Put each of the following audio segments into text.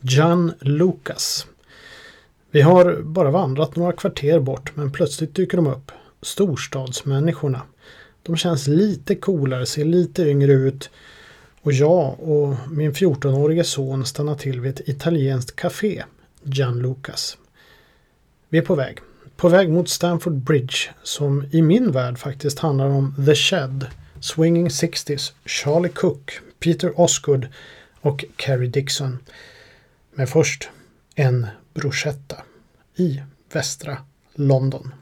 John Lucas. Vi har bara vandrat några kvarter bort men plötsligt dyker de upp. Storstadsmänniskorna. De känns lite coolare, ser lite yngre ut. Och jag och min 14-årige son stannar till vid ett italienskt café, Gian Lucas. Vi är på väg. På väg mot Stamford Bridge som i min värld faktiskt handlar om The Shed, Swinging 60s, Charlie Cook, Peter Osgood och Carrie Dixon. Men först en bruschetta i västra London.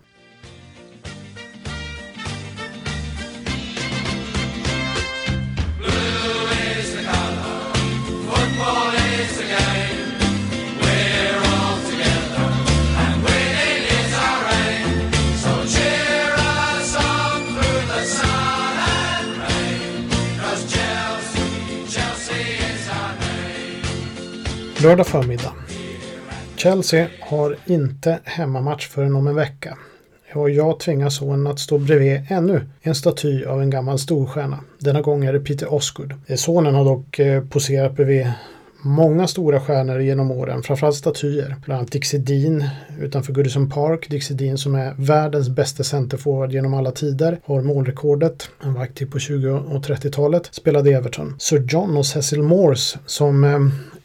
Lördag förmiddag. Chelsea har inte hemmamatch förrän om en vecka. Och jag tvingar sonen att stå bredvid ännu en staty av en gammal storstjärna. Denna gång är det Peter Osgood. Sonen har dock eh, poserat bredvid många stora stjärnor genom åren, framförallt statyer. Bland annat Dixie Dean utanför Goodison Park. Dixie Dean som är världens bästa centerforward genom alla tider. Har målrekordet. Han var aktiv på 20 och 30-talet. Spelade i Everton. Sir John och Cecil Morse som eh,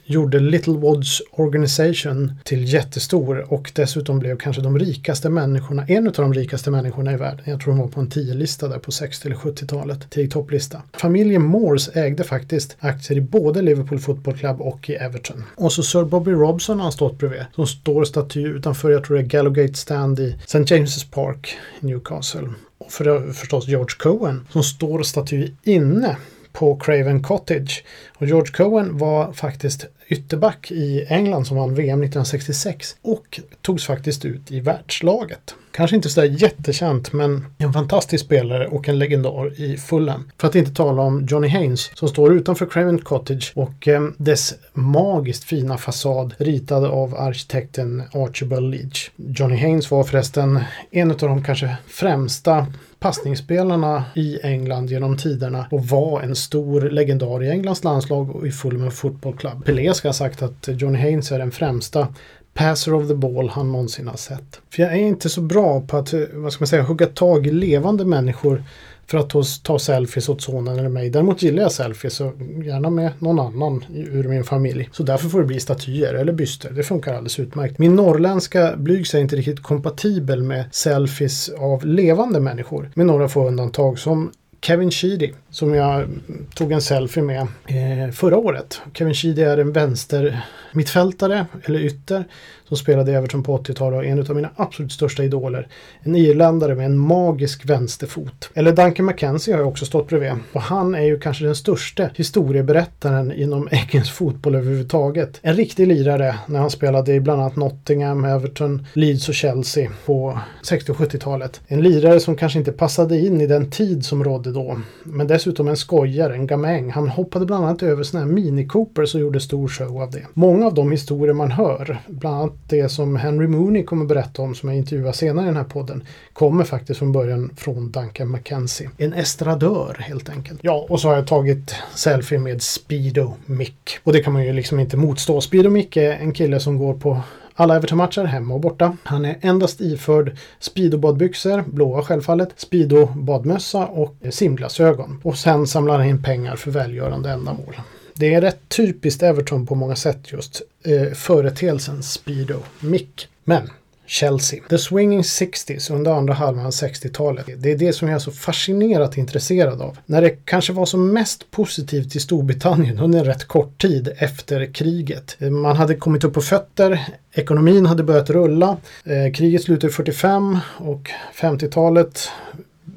gjorde Little Woods Organization till jättestor och dessutom blev kanske de rikaste människorna, en av de rikaste människorna i världen. Jag tror de var på en tio-lista där på 60 eller 70-talet, till topplista. Familjen Moores ägde faktiskt aktier i både Liverpool Football Club och i Everton. Och så Sir Bobby Robson har han stått bredvid, som står staty utanför, jag tror det är Gallowgate Stand i St. James's Park i Newcastle. Och för, förstås George Cohen som står staty inne på Craven Cottage. Och George Cohen var faktiskt ytterback i England som vann VM 1966 och togs faktiskt ut i världslaget. Kanske inte sådär jättekänt men en fantastisk spelare och en legendar i Fulham. För att inte tala om Johnny Haynes som står utanför Craven Cottage och eh, dess magiskt fina fasad ritad av arkitekten Archibald Leach. Johnny Haynes var förresten en av de kanske främsta passningsspelarna i England genom tiderna och var en stor legendar i Englands landslag och i Fulham Football Club. Pelé ska ha sagt att Johnny Haynes är den främsta passer of the ball han någonsin har sett. För jag är inte så bra på att, vad ska man säga, hugga tag i levande människor för att ta, ta selfies åt sonen eller mig. Däremot gillar jag selfies och gärna med någon annan ur min familj. Så därför får det bli statyer eller byster. Det funkar alldeles utmärkt. Min norrländska blygs är inte riktigt kompatibel med selfies av levande människor. Med några få undantag som Kevin Sheedy som jag tog en selfie med eh, förra året. Kevin Sheedy är en vänster mittfältare eller ytter som spelade i Everton på 80-talet och en av mina absolut största idoler. En irländare med en magisk vänsterfot. Eller Duncan McKenzie har jag också stått bredvid. Och han är ju kanske den största historieberättaren inom engelsk fotboll överhuvudtaget. En riktig lirare när han spelade i bland annat Nottingham, Everton, Leeds och Chelsea på 60 och 70-talet. En lirare som kanske inte passade in i den tid som rådde då. Men dessutom en skojare, en gamäng. Han hoppade bland annat över sådana här Mini Coopers och gjorde stor show av det. Många av de historier man hör, bland annat det som Henry Mooney kommer berätta om som jag intervjuar senare i den här podden kommer faktiskt från början från Duncan McKenzie. En estradör helt enkelt. Ja, och så har jag tagit selfie med Speedo Mick. Och det kan man ju liksom inte motstå. Speedo Mick är en kille som går på alla Everton-matcher hemma och borta. Han är endast iförd Speedo-badbyxor, blåa självfallet, Speedo-badmössa och simglasögon. Och sen samlar han in pengar för välgörande ändamål. Det är rätt typiskt Everton på många sätt just. Eh, företeelsen Speedo Mick. Men Chelsea. The Swinging 60s under andra halvan av 60-talet. Det är det som jag är så fascinerat intresserad av. När det kanske var som mest positivt i Storbritannien under en rätt kort tid efter kriget. Man hade kommit upp på fötter, ekonomin hade börjat rulla. Eh, kriget slutade 45 och 50-talet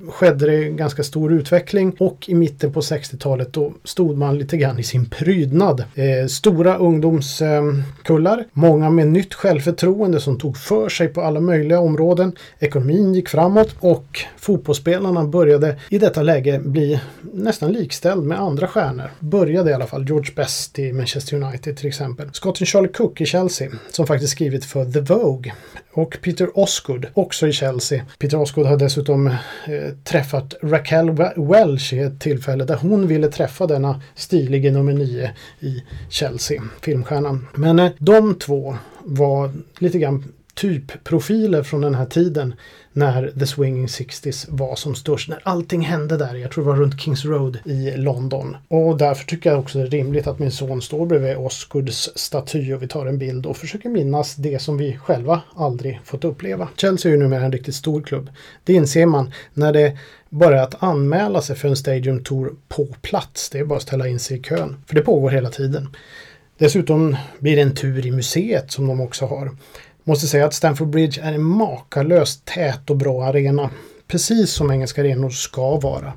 skedde det ganska stor utveckling och i mitten på 60-talet då stod man lite grann i sin prydnad. Eh, stora ungdomskullar, eh, många med nytt självförtroende som tog för sig på alla möjliga områden. Ekonomin gick framåt och fotbollsspelarna började i detta läge bli nästan likställd med andra stjärnor. Började i alla fall George Best i Manchester United till exempel. Skotten Charlie Cook i Chelsea som faktiskt skrivit för The Vogue och Peter Osgood också i Chelsea. Peter Osgood har dessutom eh, träffat Raquel Welch i ett tillfälle där hon ville träffa denna stilige nummer nio i Chelsea, filmstjärnan. Men eh, de två var lite grann typprofiler från den här tiden när The Swinging Sixties var som störst. När allting hände där. Jag tror det var runt Kings Road i London. Och därför tycker jag också det är rimligt att min son står bredvid Oscars staty och vi tar en bild och försöker minnas det som vi själva aldrig fått uppleva. Chelsea är ju numera en riktigt stor klubb. Det inser man när det bara att anmäla sig för en Stadium Tour på plats. Det är bara att ställa in sig i kön. För det pågår hela tiden. Dessutom blir det en tur i museet som de också har. Måste säga att Stamford Bridge är en makalöst tät och bra arena. Precis som engelska arenor ska vara.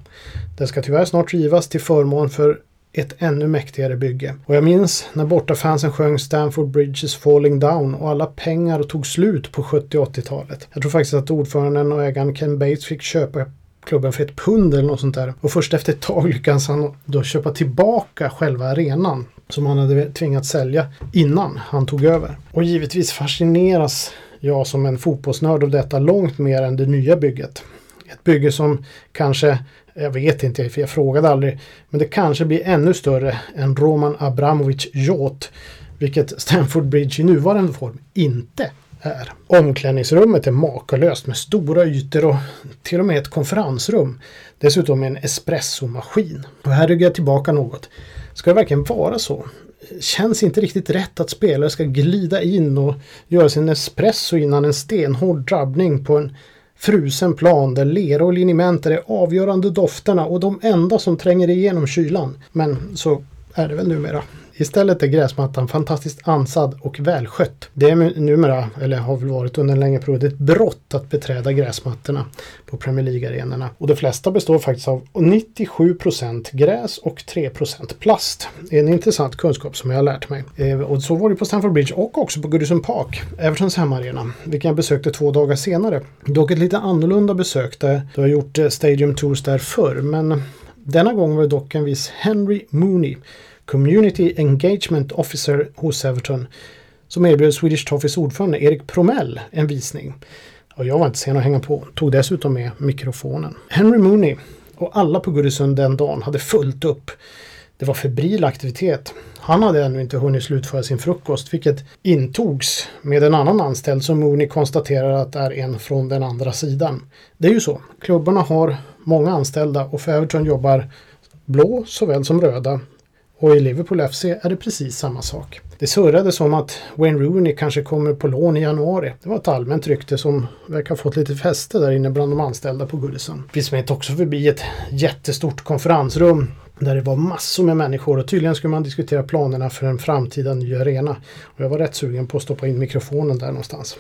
Den ska tyvärr snart rivas till förmån för ett ännu mäktigare bygge. Och jag minns när bortafansen sjöng Stamford Bridge is falling down och alla pengar tog slut på 70 80-talet. Jag tror faktiskt att ordföranden och ägaren Ken Bates fick köpa klubben för ett pund eller något sånt där. Och först efter ett tag lyckades han då köpa tillbaka själva arenan som han hade tvingats sälja innan han tog över. Och givetvis fascineras jag som en fotbollsnörd av detta långt mer än det nya bygget. Ett bygge som kanske, jag vet inte för jag frågade aldrig, men det kanske blir ännu större än Roman Abramovich yacht, vilket Stamford Bridge i nuvarande form inte är. Omklädningsrummet är makalöst med stora ytor och till och med ett konferensrum. Dessutom en espressomaskin. Och här ryggar jag tillbaka något. Ska det verkligen vara så? Känns inte riktigt rätt att spelare ska glida in och göra sin espresso innan en stenhård drabbning på en frusen plan där lera och linimenter är avgörande dofterna och de enda som tränger igenom kylan. Men så är det väl numera. Istället är gräsmattan fantastiskt ansad och välskött. Det är numera, eller har väl varit under en längre period, ett brott att beträda gräsmattorna på Premier League-arenorna. Och de flesta består faktiskt av 97% gräs och 3% plast. Det är en intressant kunskap som jag har lärt mig. Eh, och så var det på Stamford Bridge och också på Goodison Park, Evertons hemmaarena, vilken jag besökte två dagar senare. Dock ett lite annorlunda besök där jag har gjort eh, Stadium Tours där förr, men denna gång var det dock en viss Henry Mooney Community Engagement Officer hos Everton som erbjöd Swedish Toffees ordförande Erik Promell en visning. Och jag var inte sen att hänga på, tog dessutom med mikrofonen. Henry Mooney och alla på Gurrisund den dagen hade fullt upp. Det var febril aktivitet. Han hade ännu inte hunnit slutföra sin frukost, vilket intogs med en annan anställd som Mooney konstaterar att är en från den andra sidan. Det är ju så. Klubbarna har många anställda och för Everton jobbar blå såväl som röda och i Liverpool FC är det precis samma sak. Det surrades om att Wayne Rooney kanske kommer på lån i januari. Det var ett allmänt rykte som verkar ha fått lite fäste där inne bland de anställda på Goodison. Vi smet också förbi ett jättestort konferensrum där det var massor med människor och tydligen skulle man diskutera planerna för en framtida ny arena. Och jag var rätt sugen på att stoppa in mikrofonen där någonstans.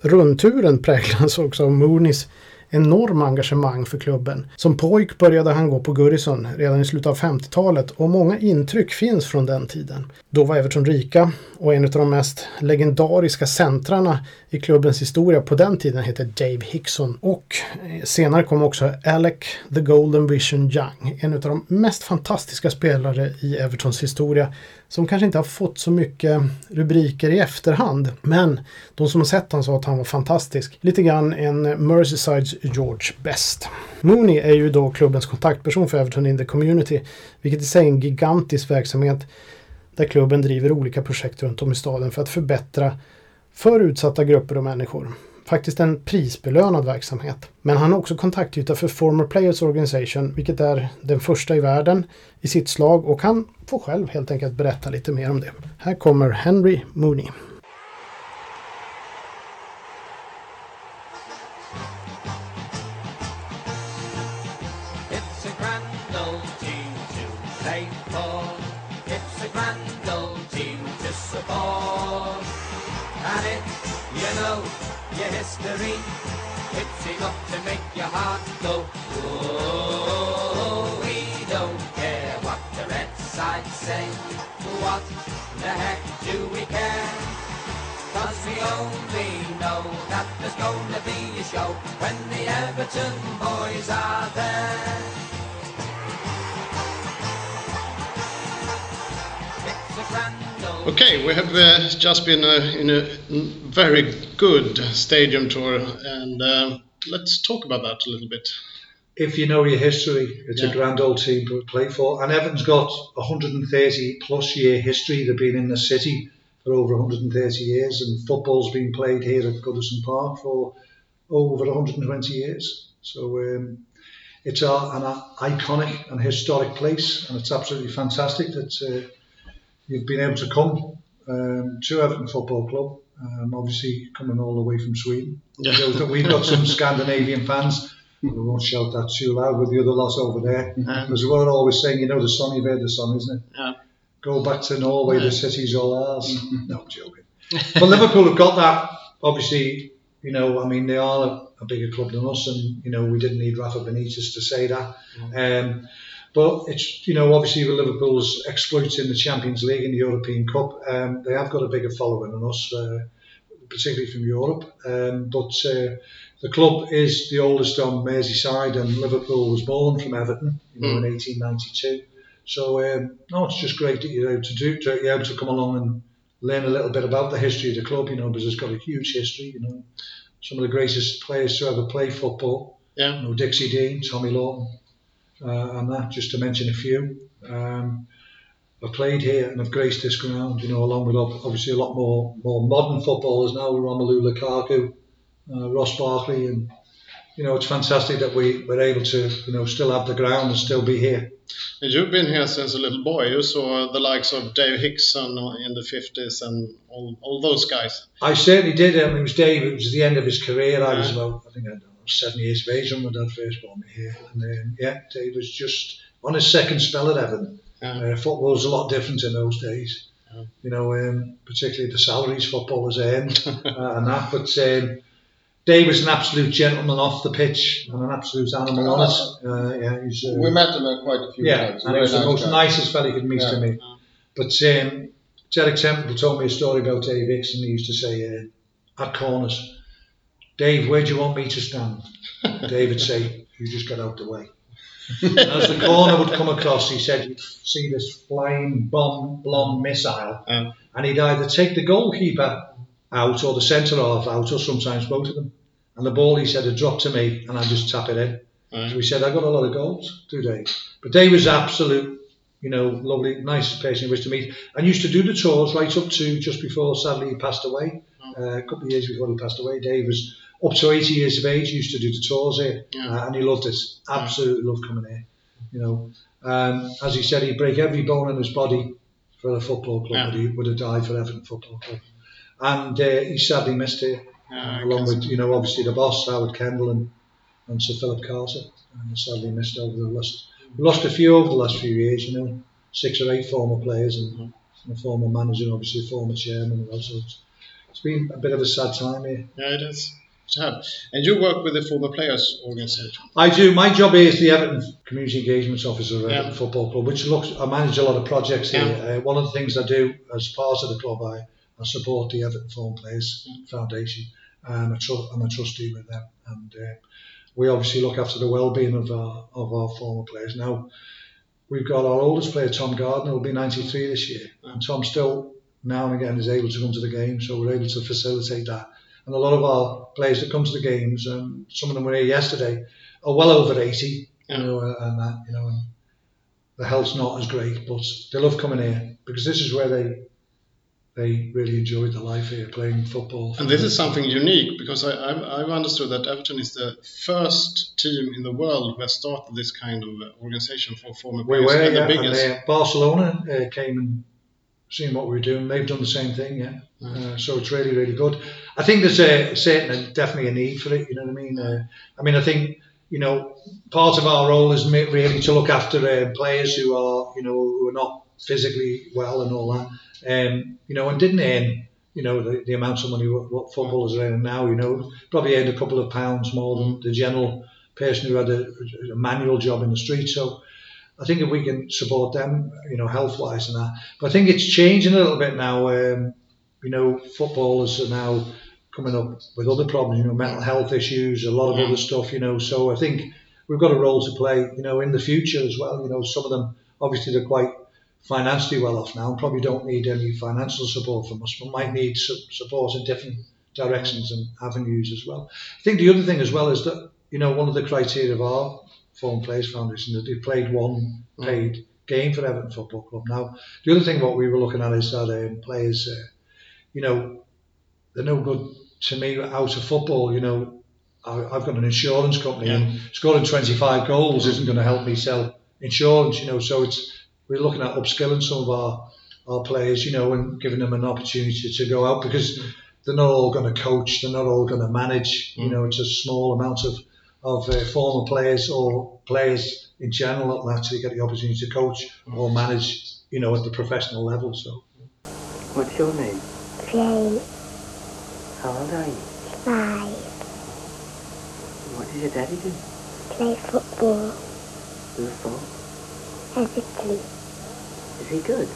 Rundturen präglas också av Mooneys enorma engagemang för klubben. Som pojk började han gå på Gurrison redan i slutet av 50-talet och många intryck finns från den tiden. Då var Everton rika och en av de mest legendariska centrarna i klubbens historia på den tiden heter Dave Hickson. Och eh, senare kom också Alec the Golden Vision Young, en av de mest fantastiska spelare i Evertons historia som kanske inte har fått så mycket rubriker i efterhand. Men de som har sett honom sa att han var fantastisk. Lite grann en Merseysides George Best. Mooney är ju då klubbens kontaktperson för Everton in the Community, vilket i sig är en gigantisk verksamhet där klubben driver olika projekt runt om i staden för att förbättra för utsatta grupper och människor faktiskt en prisbelönad verksamhet. Men han har också kontaktyta för Former Players Organization, vilket är den första i världen i sitt slag och han får själv helt enkelt berätta lite mer om det. Här kommer Henry Mooney. Heck do we care? Cause we only know that there's gonna be a show when the Everton boys are there. Okay, we have uh, just been uh, in a very good stadium tour, and uh, let's talk about that a little bit. If you know your history, it's Yeah. a grand old team to play for. And Everton's got 130 plus year history. They've been in the city for over 130 years, and football's been played here at Goodison Park for over 120 years. So um, it's a, an iconic and historic place, and it's absolutely fantastic that uh, you've been able to come um, to Everton Football Club. Um, obviously, coming all the way from Sweden. Yeah. So we've got some Scandinavian fans. We won't shout that too loud with the other lot over there. Yeah. Because we're always saying, you know, the sun, you've heard the sun, isn't it? Yeah. Go back to Norway, Yeah. the city's all ours. no, I'm joking. But Liverpool have got that. Obviously, you know, I mean, they are a, a bigger club than us, and, you know, we didn't need Rafa Benitez to say that. Um, but it's, you know, obviously with Liverpool's exploits in the Champions League and the European Cup, um, they have got a bigger following than us, uh, particularly from Europe. Um, but uh, the club is the oldest on Merseyside, and Liverpool was born from Everton, you know, in 1892. So um, no, it's just great that you're able to do, to, you're able to come along and learn a little bit about the history of the club, you know, because it's got a huge history, you know. Some of the greatest players to ever play football, Yeah. you know, Dixie Dean, Tommy Lawton, uh, and that, just to mention a few. Um, I've played here and I've graced this ground, you know, along with obviously a lot more more modern footballers now, Romelu Lukaku, uh, Ross Barkley, and you know, it's fantastic that we we're able to, you know, still have the ground and still be here. And you've been here since a little boy. You saw the likes of Dave Hickson in the 50s and all, all those guys. I certainly did. I mean, it was Dave. It was the end of his career. I was about, I think, I was seven years of age when my dad first brought me here. And then, yeah, Dave was just on his second spell at Everton. Yeah. Uh, football was a lot different in those days. Yeah. You know, um, particularly the salaries footballers earned uh, and that. But um, Dave was an absolute gentleman off the pitch and an absolute animal on it. Uh, yeah, he's, uh, We met him quite a few yeah, times. and he was the most guy. nicest fella you could meet Yeah. to me. But um, Derek Temple told me a story about Dave Hicks, and he used to say uh, at corners, Dave, where do you want me to stand? Dave would say, you just get out the way. and as the corner would come across, he said, you'd see this flying bomb, blonde missile, Yeah. and he'd either take the goalkeeper out or the centre half out, or sometimes both of them. And the ball, he said, had dropped to me, and I'd just tap it in. So he said, I got a lot of goals today. But Dave was absolute, you know, lovely, nice person he wish to meet. And used to do the tours right up to just before, sadly, he passed away. Uh, a couple of years before he passed away, Dave was up to 80 years of age, used to do the tours here. Yeah. Uh, and he loved it. Absolutely loved coming here. You know, um, as he said, he'd break every bone in his body for a football club, Yeah. but he would have died for Everton Football Club. And uh, he sadly missed here Yeah, along with you know obviously the boss Howard Kendall and, and Sir Philip Carter. And sadly missed over the last lost a few over the last few years. You know, six or eight former players and, Mhm. and a former manager, and obviously a former chairman. And also, it's, it's been a bit of a sad time here. Yeah, it is. And you work with the former players organization. I do. My job here is the Everton Community Engagement Officer of Everton Football Club, which looks. I manage a lot of projects here. Uh, one of the things I do as part of the club, I, I support the Everton Form Players Foundation. I'm a, tru- I'm a trustee with them, and uh, we obviously look after the well-being of our of our former players. Now, we've got our oldest player, Tom Gardner, will be 93 this year, and Tom still now and again is able to come to the game, so we're able to facilitate that. And a lot of our players that come to the games, um, some of them were here yesterday, are well over 80, Yeah. you know, uh, and that, you know, and the health's not as great, but they love coming here because this is where they they really enjoyed the life here, playing football. And this is something unique because I, I've, I've understood that Everton is the first team in the world who has started this kind of organization for former players. We were, and yeah, the and biggest. uh, Barcelona uh, came and seen what we were doing. They've done the same thing, yeah. Uh, so it's really, really good. I think there's a certain, definitely a need for it. You know what I mean? Uh, I mean, I think you know part of our role is really to look after uh, players who are, you know, who are not physically well and all that. Um, you know, and didn't earn, you know, the, the amount of money what, what footballers are earning now. You know, probably earned a couple of pounds more than the general person who had a, a manual job in the street. So. I think if we can support them, you know, health wise and that. But I think it's changing a little bit now. Um, you know, footballers are now coming up with other problems, you know, mental health issues, a lot of Mm. other stuff, you know. So I think we've got a role to play, you know, in the future as well. You know, some of them obviously they're quite financially well off now and probably don't need any financial support from us, but might need su- support in different directions and avenues as well. I think the other thing as well is that you know one of the criteria of our Former Players Foundation is that they played one paid game for Everton Football Club. Now the other thing what we were looking at is that um, players, uh, you know, they're no good to me out of football. You know, I've got an insurance company Yeah. and scoring 25 goals isn't going to help me sell insurance. You know, so it's we're looking at upskilling some of our our players, you know, and giving them an opportunity to go out because they're not all going to coach, they're not all going to manage. You know, it's a small amount of of uh, former players or players in general that will actually get the opportunity to coach or manage, you know, at the professional level. So What's your name? Jane, How old are you? five, What does your daddy do? play football, Who for? Everton, Is he good?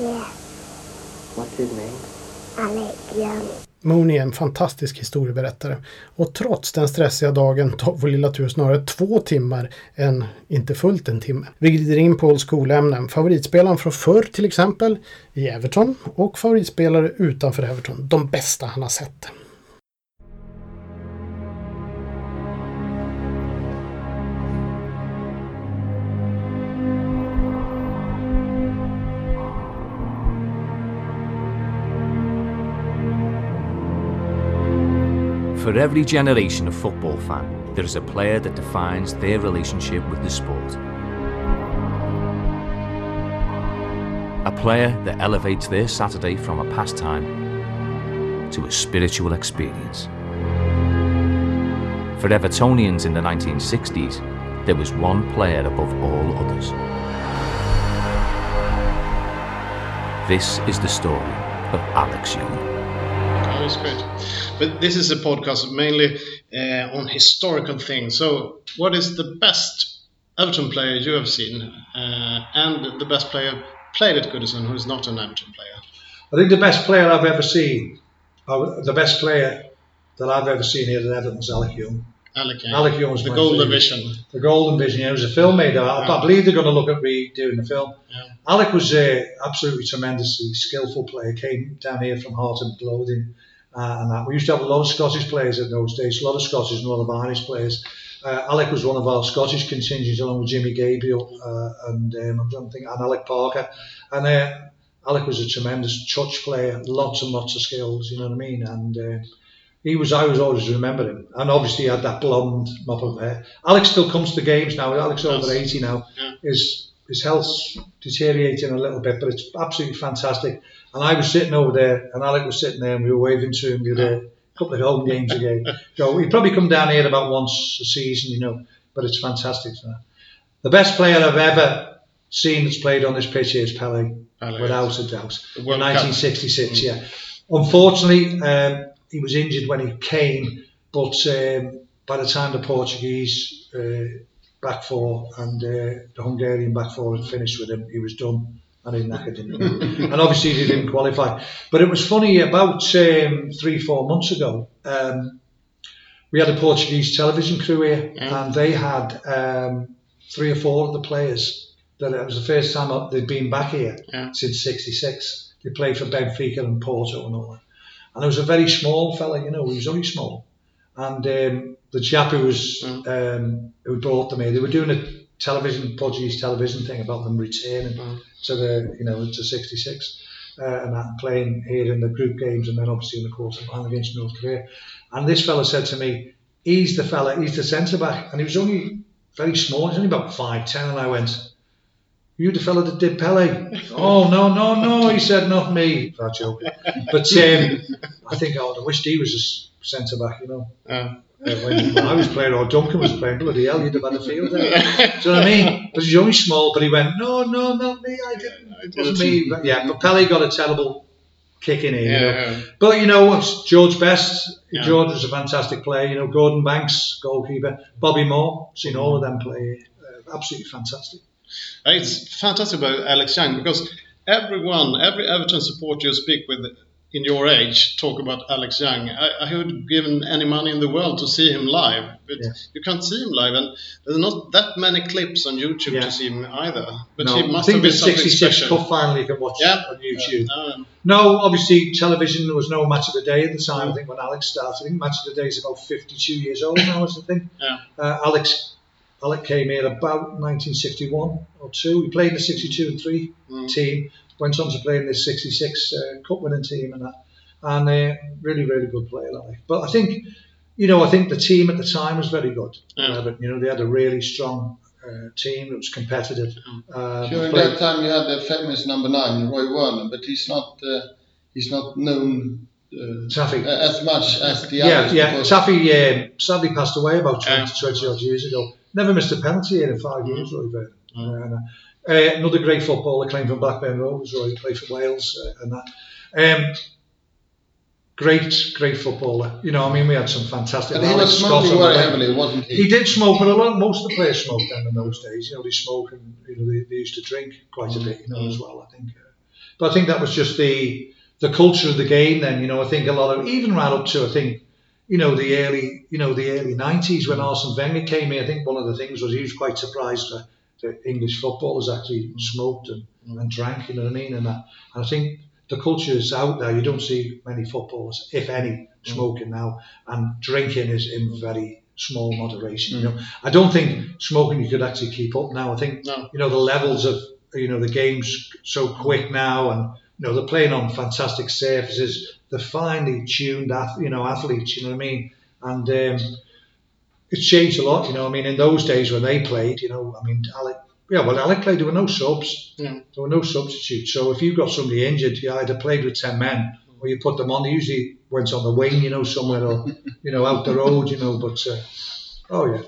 yeah, What's his name? Alec Young. Mooney är en fantastisk historieberättare. Och trots den stressiga dagen tar vår lilla tur snarare två timmar än inte fullt en timme. Vi glider in på skolämnen. Favoritspelaren från förr till exempel i Everton och favoritspelare utanför Everton. De bästa han har sett. For every generation of football fan, there is a player that defines their relationship with the sport. A player that elevates their Saturday from a pastime to a spiritual experience. For Evertonians in the 1960s, there was one player above all others. This is the story of Alex Young. That was great. But this is a podcast mainly uh, on historical things. So, what is the best Everton player you have seen, uh, and the best player played at Goodison who is not an Everton player? I think the best player I've ever seen, the best player that I've ever seen here at Everton is Alec Young. Alec Young. Alec Young's the Golden. Vision. The Golden Vision. Yeah, it was a film made. I, I believe they're going to look at redoing the film. Yeah. Alec was a absolutely tremendously skillful player. Came down here from Heart of Midlothian, uh, and that we used to have a lot of Scottish players in those days. A lot of Scottish and a lot of Irish players. Uh, Alec was one of our Scottish contingents, along with Jimmy Gabriel uh, and um, to think, and Alec Parker. And uh, Alec was a tremendous touch player, lots and lots of skills. You know what I mean? And uh, he was, I was always remember him. And obviously he had that blonde mop of hair. Alex still comes to games now. Alex is over 80 now. Yeah. His his health's deteriorating a little bit, but it's absolutely fantastic. And I was sitting over there, and Alec was sitting there, and we were waving to him. We were there a couple of home games ago. So he'd probably come down here about once a season, you know. But it's fantastic. The best player I've ever seen that's played on this pitch is Pele, Pele, without a doubt. The In Cup. 1966, yeah. Unfortunately, um, he was injured when he came, but um, by the time the Portuguese uh, back four and uh, the Hungarian back four had finished with him, he was done and he knackered him. and obviously he didn't qualify. But it was funny, about um, three, four months ago, um, we had a Portuguese television crew here Yeah. and they had um, three or four of the players that it was the first time up- they'd been back here Yeah. since 66. They played for Benfica and Porto and all that. And there was a very small fella, you know, he was only small. And um, the chap who was um, who brought them here, they were doing a television, Portuguese television thing about them returning Mm. to the, you know, to 66 uh, and that playing here in the group games and then obviously in the quarter final against North Korea. And this fella said to me, he's the fella, he's the centre back. And he was only very small, he's only about 5'10. And I went, you the fella that did Pele? oh, no, no, no. He said, not me. That joke. But um, I think I would have wished he was a centre back, you know. Uh, when, when I was playing or Duncan was playing, bloody hell, you'd have had a field there. Do you know what I mean? But he's only small, but he went, no, no, not me, I didn't. It wasn't me. But yeah, but Pele got a terrible kick in here. You know? But you know, George Best. Yeah. George was a fantastic player. You know, Gordon Banks, goalkeeper. Bobby Moore. Seen all of them play. Uh, absolutely fantastic. It's fantastic about Alex Young because everyone, every Everton supporter you speak with in your age talk about Alex Young. I, I would given any money in the world to see him live, but Yeah. you can't see him live, and there's not that many clips on YouTube Yeah. to see him either. But no, he I must think have been something 66 special. Cup final you can watch Yeah. on YouTube. Um, No, obviously television there was no match of the day at the time. I think when Alex started, I think match of the day is about 52 years old now, is the thing. Yeah. Uh, Alex, Alex came here about 1961 or two. He played in the 62 and three Mm. team. Went on to play in this 66 uh, cup winning team and that. And uh, really, really good player, like. But I think, you know, I think the team at the time was very good. Yeah. Uh, but you know, they had a really strong uh, team. It was competitive. Um, During played- that time, you had the famous number nine, Roy Vernon, but he's not uh, he's not known uh, Taffy. as much as the Yeah, others. yeah. because- Taffy sadly passed away about 20, Yeah. 20 odd years ago. Never missed a penalty here in five Mm. years, Roy Vernon. And, uh, another great footballer came from Blackburn Rovers, Roy played for Wales uh, and that. Um, great, great footballer. You know, I mean, we had some fantastic. But he was smoking very heavily, wasn't he? He did smoke, but a lot, most of the players smoked then in those days. You know, they smoke and you know they, they used to drink quite a bit, you know, as well. I think, uh, but I think that was just the the culture of the game. Then, you know, I think a lot of even right up to I think, you know, the early you know the early nineties when Arsene Wenger came here. I think one of the things was he was quite surprised that, that English footballers actually smoked and, and drank. You know what I mean? And, that, and I think the culture is out there. You don't see many footballers, if any, smoking now, and drinking is in very small moderation. You know, I don't think smoking you could actually keep up now. I think No. you know the levels of you know the game's so quick now, and you know they're playing on fantastic surfaces. They're finely tuned, you know, athletes. You know what I mean? And um, it's changed a lot. You know, I mean, in those days when they played, you know, I mean, Alec. Yeah, well, Alec played. There were no subs. Yeah. There were no substitutes. So if you got somebody injured, you either played with ten men or you put them on. They usually went on the wing, you know, somewhere or you know out the road, you know. But uh, oh yeah.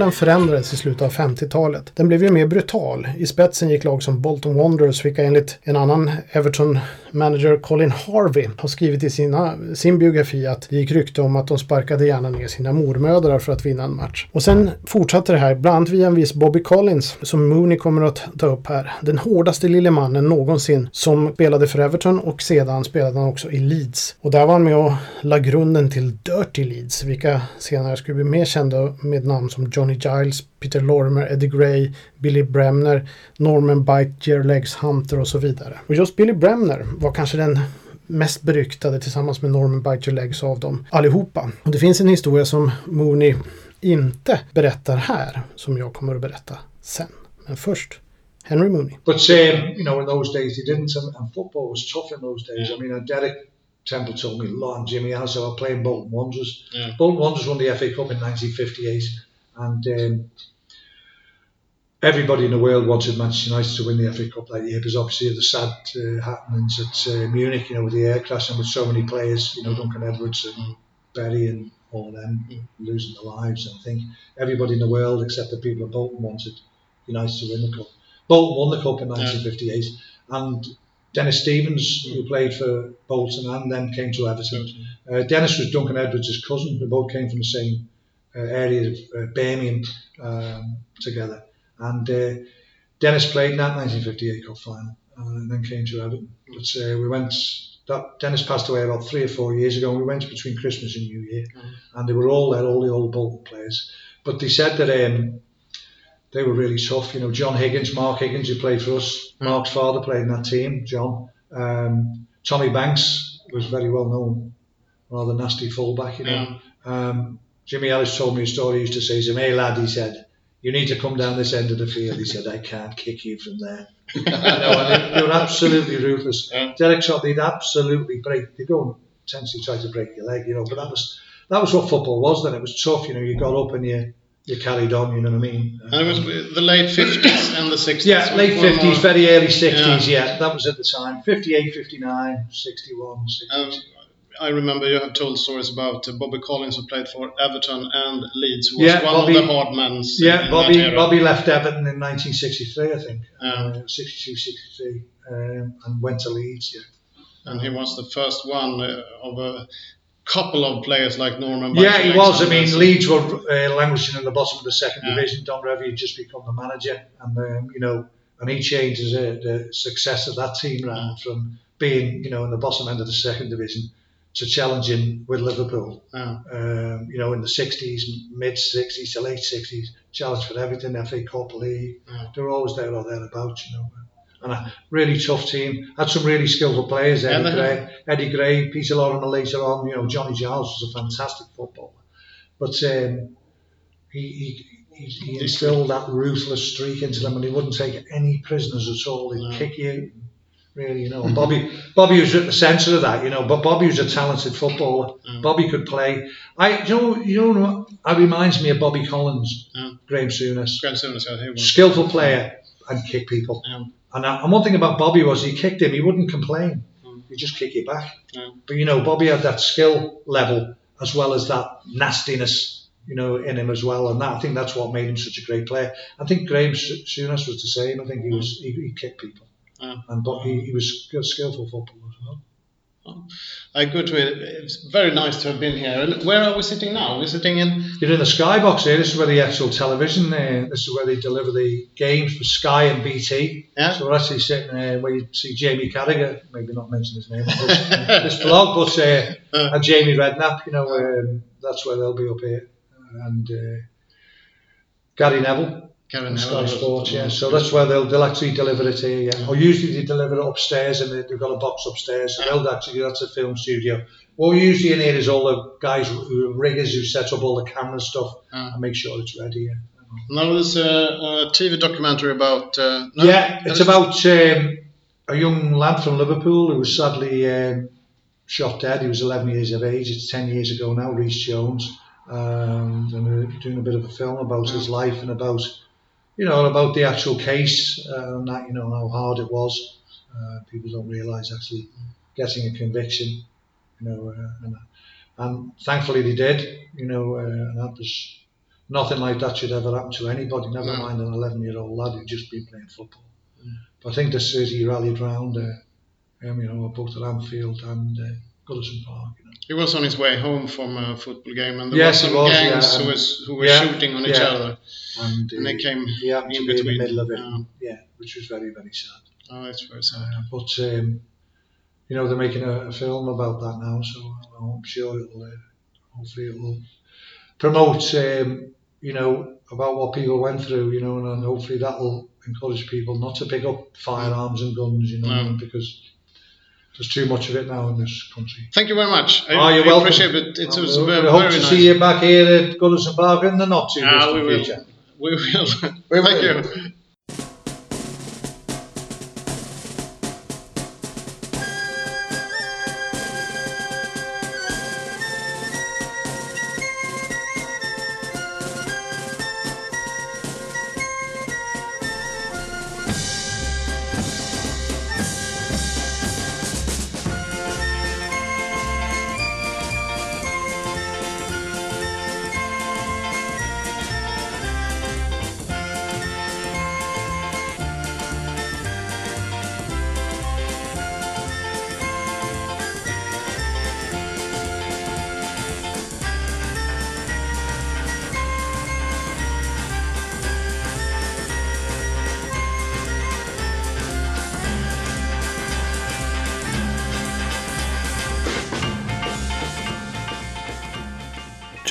Fotbollen förändrades i slutet av 50-talet. Den blev ju mer brutal. I spetsen gick lag som Bolton Wanderers, vilka enligt en annan Everton-manager Colin Harvey har skrivit i sina, sin biografi att det gick rykte om att de sparkade gärna ner sina mormödrar för att vinna en match. Och sen fortsatte det här, bland annat via en viss Bobby Collins, som Mooney kommer att ta upp här. Den hårdaste lille mannen någonsin som spelade för Everton och sedan spelade han också i Leeds. Och där var han med och la grunden till Dirty Leeds, vilka senare skulle bli mer kända med namn som Johnny Giles, Peter Lorimer, Eddie Gray, Billy Bremner, Norman Bite, Jerry Legs Hunter och så vidare. Och just Billy Bremner var kanske den mest beryktade tillsammans med Norman Bite Your Legs av dem allihopa. Och det finns en historia som Mooney inte berättar här, som jag kommer att berätta sen. Men först, Henry Mooney. But um, you know, in those days they didn't, and, football was tough in those days. I mean, uh, Derek Temple told me a lot, and Jimmy Alice were playing Bolton Wanderers. Yeah. Bolton Wanderers won the FA Cup in 1958, and um, everybody in the world wanted Manchester United to win the FA Cup that year because obviously of the sad uh, happenings at uh, Munich, you know, with the air crash and with so many players, you know, Duncan Edwards and Berry and all of them losing their lives. And I think everybody in the world, except the people of Bolton, wanted United to win the cup. Bolton won the cup in 1958, and Dennis Stevens, who played for Bolton and then came to Everton. Uh, Dennis was Duncan Edwards' cousin. They both came from the same uh, area of uh, Birmingham um, together. And uh, Dennis played in that 1958 Cup final uh, and then came to Everton. But uh, we went. That Dennis passed away about three or four years ago. And we went between Christmas and New Year, and they were all there, all the old Bolton players. But they said that um, they were really tough. You know, John Higgins, Mark Higgins, who played for us. Mark's father played in that team. John, um, Tommy Banks was very well known, rather nasty fullback. You know, um, Jimmy Ellis told me a story. He used to say to me, "Hey lad," he said, "you need to come down this end of the field." He said, "I can't kick you from there." you know, they, were absolutely ruthless. Yeah. Derek shot, they'd absolutely break. They go and potentially try to break your leg, you know. But that was that was what football was then. It was tough, you know. You got up and you you carried on. You know what I mean? And it was the late 50s and the 60s. Yeah, late were more- 50s, very early 60s, yeah. that was at the time. 58, 59, 61, 62. Um, I remember you have told stories about uh, Bobby Collins who played for Everton and Leeds, who was Yeah, one Bobby- of the hard men. yeah, in Bobby. Bobby left Everton in 1963, I think. Yeah. Uh, 62, 63, um, and went to Leeds, yeah. and he was the first one uh, of a couple of players like Norman. Yeah, he was. I mean, Leeds were uh, languishing in the bottom of the second Yeah. division. Don Revie had just become the manager, and um, you know, and he changed his, uh, the success of that team round from being, you know, in the bottom end of the second division to challenging with Liverpool. Yeah. Um, you know, in the 60s, mid 60s to late 60s, challenged for everything, FA Cup League. Yeah. They were always there or thereabouts, you know. And a really tough team. Had some really skillful players. Eddie they Gray, Eddie Gray, Peter Lorimer later on. You know, Johnny Giles was a fantastic footballer. But um, he, he, he, he instilled that ruthless streak into them, and he wouldn't take any prisoners at all. He'd No. kick you, really. You know, Bobby, Bobby was at the centre of that. You know, but Bobby was a talented footballer. Mm. Bobby could play. I, you know, you know, what? That reminds me of Bobby Collins, Yeah. Graham Souness, Graham Souness, skillful player and kick people. Yeah. And, uh, and one thing about Bobby was he kicked him, he wouldn't complain. Mm. He'd just kick you back. But you know, Bobby had that skill level as well as that nastiness, you know, in him as well. And that, I think that's what made him such a great player. I think Graham Souness was the same. I think he was he, he kicked people, Yeah. and but he, he was a skillful footballer as well. I go to it. It's very nice to have been here. And where are we sitting now? We're sitting in. You're in the Skybox here. This is where the actual television. Uh, this is where they deliver the games for Sky and BT. Yeah. So we're actually sitting uh, where you see Jamie Carragher, maybe not mention his name this, blog, but uh, Uh. and Jamie Redknapp. You know, um, that's where they'll be up here, and uh, Gary Neville. Karen Sports, yeah. So that's where they'll they'll actually deliver it here, yeah. Or usually they deliver it upstairs and they, they've got a box upstairs. So they'll actually that's a film studio. What we usually in here is all the guys who riggers who set up all the camera stuff Ah. and make sure it's ready. Yeah. Now there's a, a TV documentary about. Uh, no, yeah, it's about um, a young lad from Liverpool who was sadly um, shot dead. He was 11 years of age. It's 10 years ago now. Rhys Jones, um, and we're doing a bit of a film about his life and about, you know, about the actual case uh, and that, you know, how hard it was. Uh, people don't realise actually getting a conviction, you know, uh, and, and thankfully they did, you know, uh, and that was nothing like that should ever happen to anybody. Never No. mind an 11 year old lad who'd just been playing football. But I think the city rallied round, uh, um, you know, both at Anfield and uh, Goodison Park. He was on his way home from a football game, and there Yes, were some was, gangs yeah, who was who were yeah, shooting on each yeah. other, And, and they came he happened in to be in between. the middle of it. Yeah. Yeah, which was very, very sad. Oh, it's very sad. Uh, but um, you know they're making a, a film about that now, so I'm sure it'll uh, hopefully it will promote um, you know about what people went through, you know, and, and hopefully that'll encourage people not to pick up firearms and guns, you know, No. because there's too much of it now in this country. Thank you very much. I, Oh, you're I welcome. appreciate it. It was we very, hope very to nice. see you back here at Goodison Park in the not too Ah, distant we will. future. We will. We Thank you.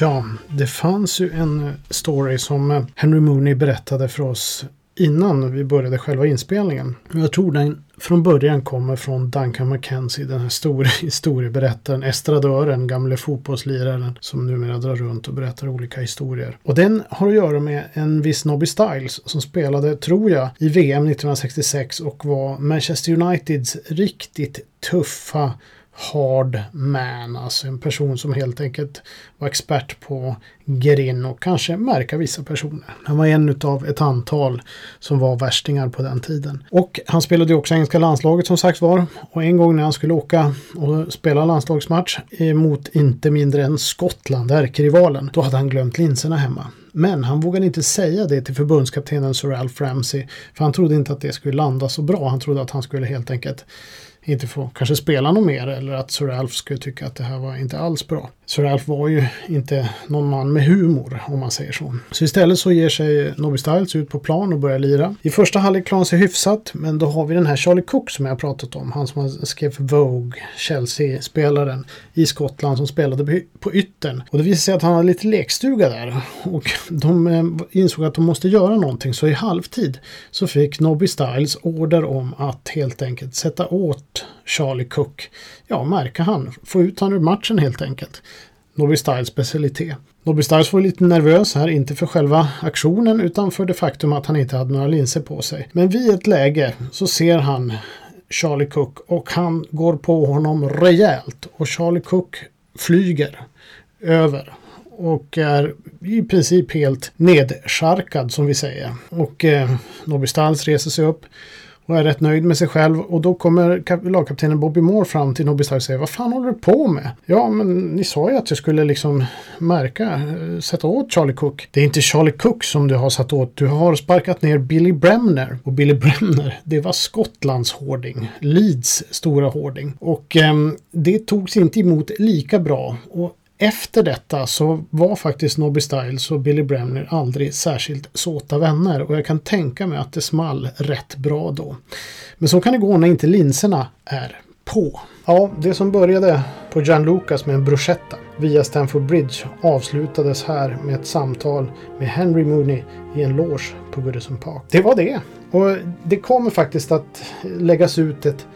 Ja, det fanns ju en story som eh, Henry Mooney berättade för oss innan vi började själva inspelningen. Jag tror den från början kommer från Duncan McKenzie, den här stora historieberättaren, estradören, gamle fotbollsliraren som numera drar runt och berättar olika historier. Och den har att göra med en viss Nobby Styles som spelade, tror jag, i VM 1966 och var Manchester Uniteds riktigt tuffa hard man, alltså en person som helt enkelt var expert på Gerin och kanske märka vissa personer. Han var en av ett antal som var värstingar på den tiden. Och han spelade ju också engelska landslaget som sagt var. Och en gång när han skulle åka och spela landslagsmatch mot inte mindre än Skottland, ärkerivalen, då hade han glömt linserna hemma. Men han vågade inte säga det till förbundskaptenen Sir Ralph Ramsey. För han trodde inte att det skulle landa så bra. Han trodde att han skulle helt enkelt inte få kanske spela något mer eller att Sir Alf skulle tycka att det här var inte alls bra. Sir Alf var ju inte någon man med humor om man säger så. Så istället så ger sig Nobby Styles ut på plan och börjar lira. I första halvlek klarar han sig hyfsat men då har vi den här Charlie Cook som jag pratat om. Han som skrev Vogue, Chelsea-spelaren i Skottland som spelade på yttern. Och det visade sig att han hade lite lekstuga där och de eh, insåg att de måste göra någonting så i halvtid så fick Nobby Styles order om att helt enkelt sätta åt Charlie Cook. Ja, märka han. Få ut han ur matchen helt enkelt. Nobby Styles specialitet. Nobby Styles var lite nervös här, inte för själva aktionen utan för det faktum att han inte hade några linser på sig. Men vid ett läge så ser han Charlie Cook och han går på honom rejält och Charlie Cook flyger över och är i princip helt nedsjarkad som vi säger. Och eh, Nobby Styles reser sig upp och är rätt nöjd med sig själv. Och då kommer lagkaptenen Bobby Moore fram till Nobby Stark och säger Vad fan håller du på med? Ja, men ni sa ju att jag skulle liksom märka, eh, sätta åt Charlie Cook. Det är inte Charlie Cook som du har satt åt. Du har sparkat ner Billy Bremner. Och Billy Bremner, det var Skottlands hårding. Leeds stora hårding. Och eh, det togs inte emot lika bra. Och efter detta så var faktiskt Nobby Styles och Billy Bremner aldrig särskilt såta vänner och jag kan tänka mig att det small rätt bra då. Men så kan det gå när inte linserna är på. Ja, det som började på Gianlucas Lucas med en bruschetta via Stamford Bridge avslutades här med ett samtal med Henry Mooney i en loge på Goodison Park. Det var det. Och det kommer faktiskt att läggas ut ett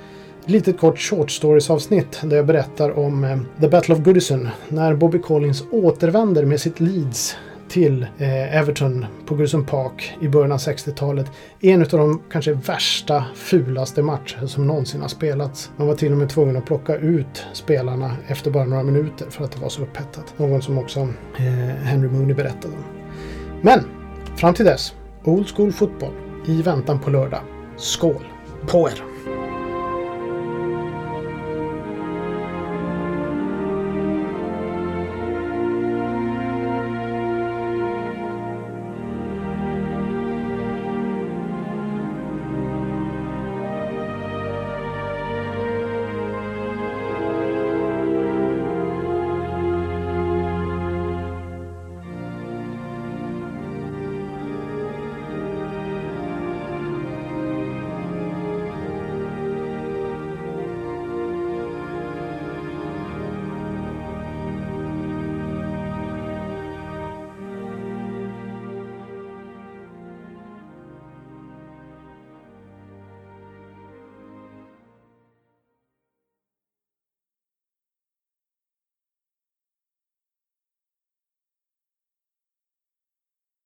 litet kort short stories avsnitt där jag berättar om eh, The Battle of Goodison när Bobby Collins återvänder med sitt Leeds till eh, Everton på Goodison Park i början av 60-talet. En av de kanske värsta, fulaste matcher som någonsin har spelats. Man var till och med tvungen att plocka ut spelarna efter bara några minuter för att det var så upphettat. Någon som också eh, Henry Mooney berättade om. Men fram till dess, Old School Fotboll i väntan på lördag. Skål på er!